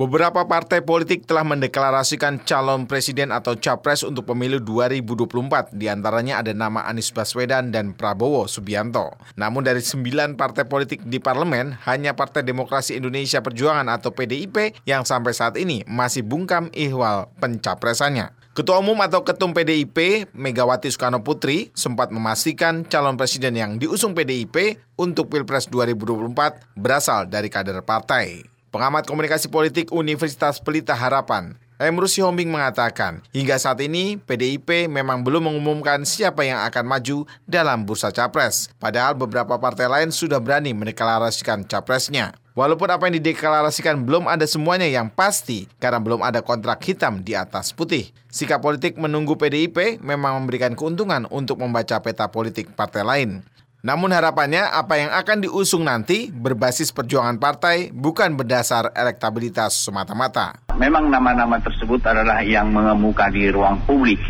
Beberapa partai politik telah mendeklarasikan calon presiden atau capres untuk pemilu 2024. Di antaranya ada nama Anies Baswedan dan Prabowo Subianto. Namun dari sembilan partai politik di parlemen, hanya Partai Demokrasi Indonesia Perjuangan atau PDIP yang sampai saat ini masih bungkam ihwal pencapresannya. Ketua Umum atau Ketum PDIP, Megawati Soekarno Putri, sempat memastikan calon presiden yang diusung PDIP untuk Pilpres 2024 berasal dari kader partai. Pengamat komunikasi politik Universitas Pelita Harapan, Emrus Sihombing mengatakan, hingga saat ini PDIP memang belum mengumumkan siapa yang akan maju dalam bursa capres. Padahal beberapa partai lain sudah berani mendeklarasikan capresnya. Walaupun apa yang dideklarasikan belum ada semuanya yang pasti karena belum ada kontrak hitam di atas putih. Sikap politik menunggu PDIP memang memberikan keuntungan untuk membaca peta politik partai lain. Namun harapannya apa yang akan diusung nanti berbasis perjuangan partai bukan berdasar elektabilitas semata-mata. Memang nama-nama tersebut adalah yang mengemuka di ruang publik.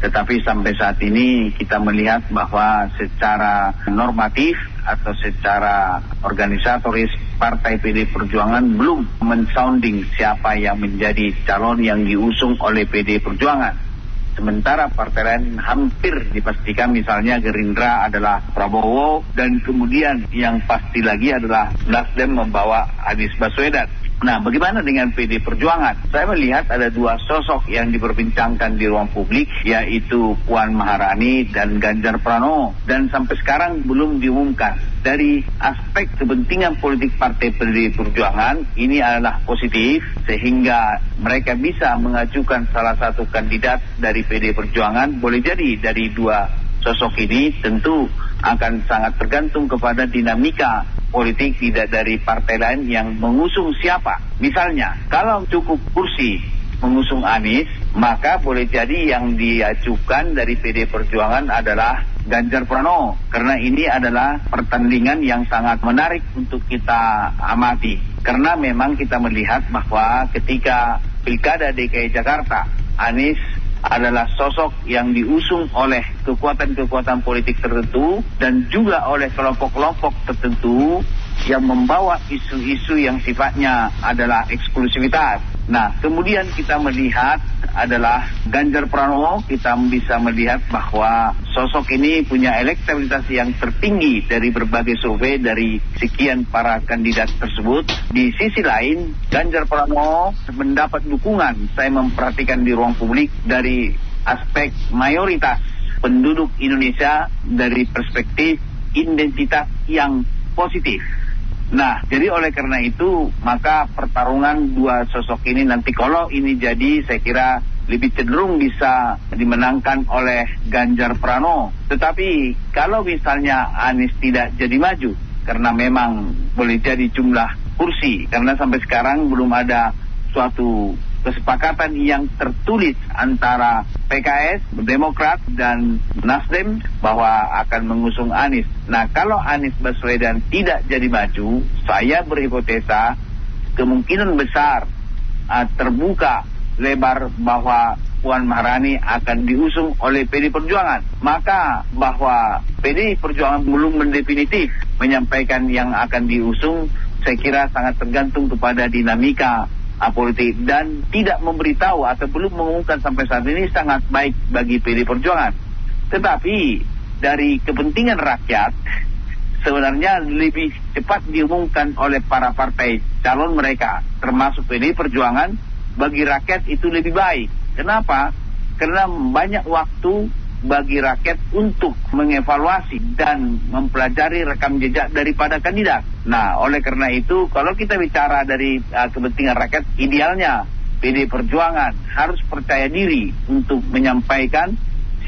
Tetapi sampai saat ini kita melihat bahwa secara normatif atau secara organisatoris Partai PD Perjuangan belum mensounding siapa yang menjadi calon yang diusung oleh PD Perjuangan. Sementara partai lain hampir dipastikan misalnya Gerindra adalah Prabowo dan kemudian yang pasti lagi adalah Nasdem membawa Anies Baswedan. Nah, bagaimana dengan PD Perjuangan? Saya melihat ada dua sosok yang diperbincangkan di ruang publik, yaitu Puan Maharani dan Ganjar Pranowo. Dan sampai sekarang belum diumumkan. Dari aspek kepentingan politik Partai PD Perjuangan, ini adalah positif, sehingga mereka bisa mengajukan salah satu kandidat dari PD Perjuangan. Boleh jadi dari dua sosok ini tentu akan sangat tergantung kepada dinamika politik tidak dari partai lain yang mengusung siapa. Misalnya, kalau cukup kursi mengusung Anies, maka boleh jadi yang diajukan dari PD Perjuangan adalah Ganjar Pranowo. Karena ini adalah pertandingan yang sangat menarik untuk kita amati. Karena memang kita melihat bahwa ketika Pilkada DKI Jakarta, Anies adalah sosok yang diusung oleh kekuatan-kekuatan politik tertentu dan juga oleh kelompok-kelompok tertentu yang membawa isu-isu yang sifatnya adalah eksklusivitas. Nah, kemudian kita melihat adalah Ganjar Pranowo, kita bisa melihat bahwa sosok ini punya elektabilitas yang tertinggi dari berbagai survei dari sekian para kandidat tersebut. Di sisi lain, Ganjar Pranowo mendapat dukungan, saya memperhatikan di ruang publik dari aspek mayoritas penduduk Indonesia dari perspektif identitas yang positif. Nah, jadi oleh karena itu, maka pertarungan dua sosok ini nanti kalau ini jadi, saya kira lebih cenderung bisa dimenangkan oleh Ganjar Pranowo. Tetapi kalau misalnya Anies tidak jadi maju, karena memang boleh jadi jumlah kursi, karena sampai sekarang belum ada suatu kesepakatan yang tertulis antara PKS, Demokrat, dan Nasdem bahwa akan mengusung Anies. Nah, kalau Anies Baswedan tidak jadi maju, saya berhipotesa kemungkinan besar uh, terbuka lebar bahwa Puan Maharani akan diusung oleh PD Perjuangan. Maka bahwa PD Perjuangan belum mendefinitif menyampaikan yang akan diusung, saya kira sangat tergantung kepada dinamika politik dan tidak memberitahu atau belum mengumumkan sampai saat ini sangat baik bagi PD Perjuangan. Tetapi dari kepentingan rakyat sebenarnya lebih cepat diumumkan oleh para partai calon mereka termasuk PD Perjuangan bagi rakyat itu lebih baik. Kenapa? Karena banyak waktu bagi rakyat untuk mengevaluasi dan mempelajari rekam jejak daripada kandidat. Nah, oleh karena itu, kalau kita bicara dari uh, kepentingan rakyat, idealnya PD Perjuangan harus percaya diri untuk menyampaikan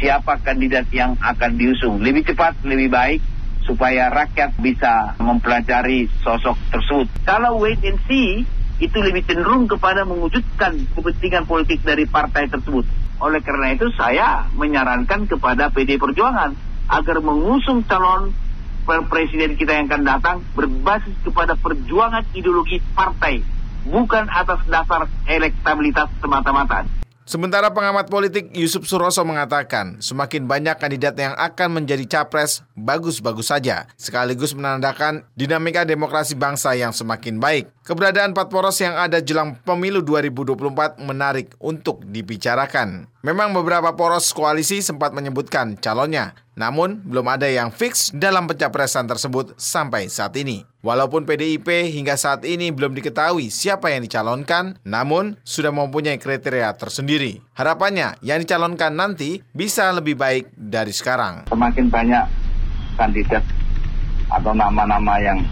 siapa kandidat yang akan diusung. Lebih cepat, lebih baik, supaya rakyat bisa mempelajari sosok tersebut. Kalau wait and see, itu lebih cenderung kepada mewujudkan kepentingan politik dari partai tersebut. Oleh karena itu saya menyarankan kepada PD Perjuangan agar mengusung calon presiden kita yang akan datang berbasis kepada perjuangan ideologi partai, bukan atas dasar elektabilitas semata-mata. Sementara pengamat politik Yusuf Suroso mengatakan semakin banyak kandidat yang akan menjadi capres bagus-bagus saja, sekaligus menandakan dinamika demokrasi bangsa yang semakin baik. Keberadaan empat poros yang ada jelang pemilu 2024 menarik untuk dibicarakan. Memang beberapa poros koalisi sempat menyebutkan calonnya, namun belum ada yang fix dalam pencapresan tersebut sampai saat ini. Walaupun PDIP hingga saat ini belum diketahui siapa yang dicalonkan, namun sudah mempunyai kriteria tersendiri. Harapannya yang dicalonkan nanti bisa lebih baik dari sekarang. Semakin banyak kandidat atau nama-nama yang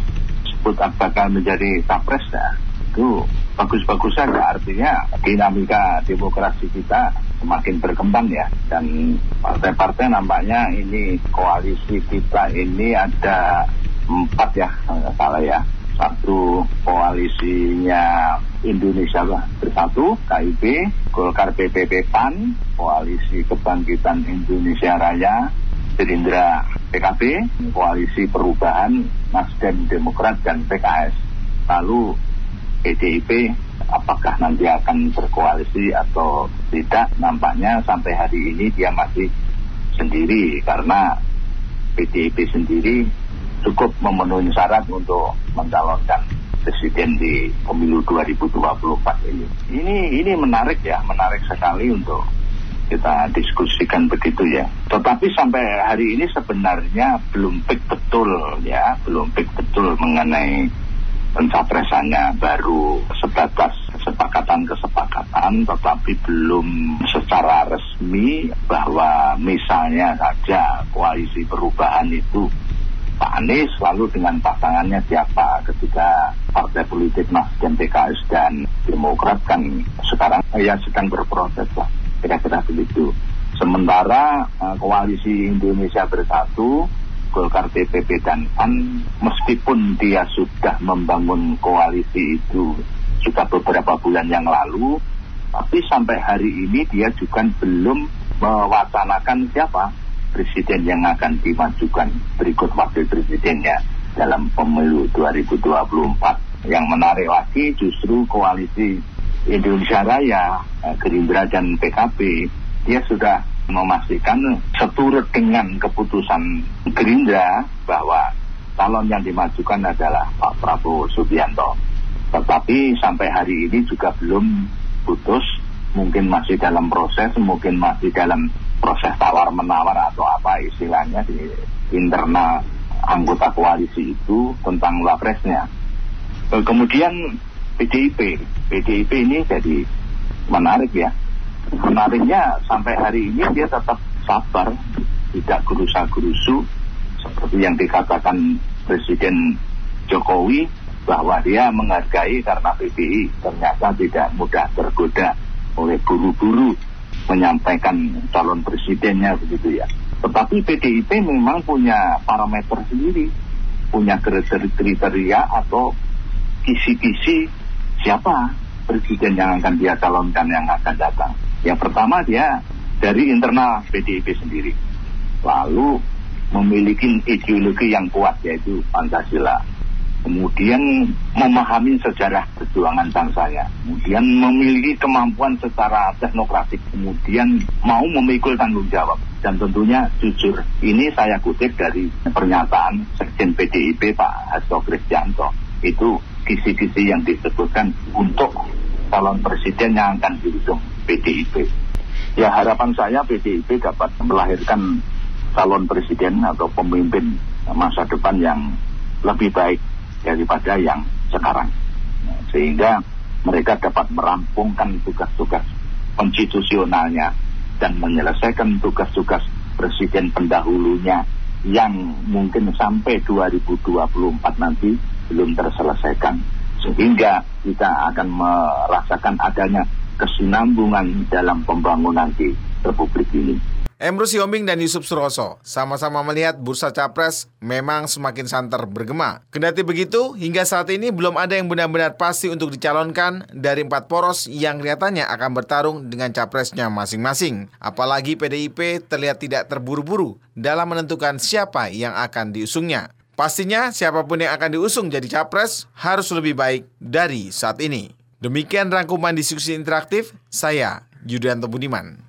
sebut bakal menjadi capres ya, itu bagus-bagus saja artinya dinamika demokrasi kita semakin berkembang ya. Dan partai-partai nampaknya ini koalisi kita ini ada empat ya kalau salah ya. Satu koalisinya Indonesia Bersatu KIB Golkar PPP PAN koalisi Kebangkitan Indonesia Raya Gerindra PKB koalisi Perubahan Nasdem Demokrat dan PKS lalu PDIP apakah nanti akan berkoalisi atau tidak nampaknya sampai hari ini dia masih sendiri karena PDIP sendiri cukup memenuhi syarat untuk mencalonkan presiden di pemilu 2024 ini. Ini ini menarik ya, menarik sekali untuk kita diskusikan begitu ya. Tetapi sampai hari ini sebenarnya belum fix betul ya, belum fix betul mengenai pencapresannya baru sebatas kesepakatan-kesepakatan tetapi belum secara resmi bahwa misalnya saja koalisi perubahan itu Pak Anies lalu dengan pasangannya siapa ketika partai politik Nasdem PKS dan Demokrat kan sekarang ya sedang berproses lah kira-kira begitu. Sementara uh, koalisi Indonesia Bersatu Golkar TPP dan PAN meskipun dia sudah membangun koalisi itu juga beberapa bulan yang lalu tapi sampai hari ini dia juga belum mewacanakan siapa presiden yang akan dimajukan berikut wakil presidennya dalam pemilu 2024. Yang menarik lagi justru koalisi Indonesia Raya, eh, Gerindra dan PKB, dia sudah memastikan seturut dengan keputusan Gerindra bahwa calon yang dimajukan adalah Pak Prabowo Subianto. Tetapi sampai hari ini juga belum putus, mungkin masih dalam proses, mungkin masih dalam proses tawar-menawar atau apa istilahnya di internal anggota koalisi itu tentang wapresnya. Kemudian PDIP, PDIP ini jadi menarik ya menariknya sampai hari ini dia tetap sabar, tidak gerusa-gerusu seperti yang dikatakan Presiden Jokowi bahwa dia menghargai karena PBI ternyata tidak mudah tergoda oleh buru-buru menyampaikan calon presidennya begitu ya. Tetapi PDIP memang punya parameter sendiri, punya kriteria atau kisi-kisi siapa presiden yang akan dia calonkan yang akan datang. Yang pertama dia dari internal PDIP sendiri. Lalu memiliki ideologi yang kuat yaitu Pancasila. Kemudian memahami sejarah perjuangan bangsanya. Kemudian memiliki kemampuan secara teknokratik. Kemudian mau memikul tanggung jawab. Dan tentunya jujur. Ini saya kutip dari pernyataan Sekjen PDIP Pak Hasto Kristianto. Itu kisi-kisi yang disebutkan untuk calon presiden yang akan diusung PDIP. Ya harapan saya PDIP dapat melahirkan calon presiden atau pemimpin masa depan yang lebih baik daripada yang sekarang. Sehingga mereka dapat merampungkan tugas-tugas konstitusionalnya dan menyelesaikan tugas-tugas presiden pendahulunya yang mungkin sampai 2024 nanti belum terselesaikan. Sehingga kita akan merasakan adanya kesinambungan dalam pembangunan di Republik ini. Emru Siombing dan Yusuf Suroso sama-sama melihat bursa capres memang semakin santer bergema. Kendati begitu, hingga saat ini belum ada yang benar-benar pasti untuk dicalonkan dari empat poros yang kelihatannya akan bertarung dengan capresnya masing-masing. Apalagi PDIP terlihat tidak terburu-buru dalam menentukan siapa yang akan diusungnya. Pastinya siapa pun yang akan diusung jadi capres harus lebih baik dari saat ini. Demikian rangkuman diskusi interaktif saya Yudianto Budiman.